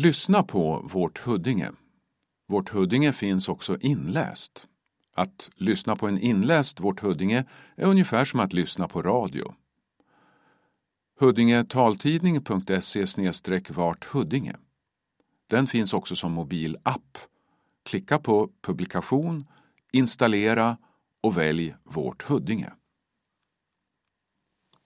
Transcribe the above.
Lyssna på Vårt Huddinge. Vårt Huddinge finns också inläst. Att lyssna på en inläst Vårt Huddinge är ungefär som att lyssna på radio. Huddingetaltidning.se vart Huddinge. Den finns också som mobilapp. Klicka på publikation, installera och välj Vårt Huddinge.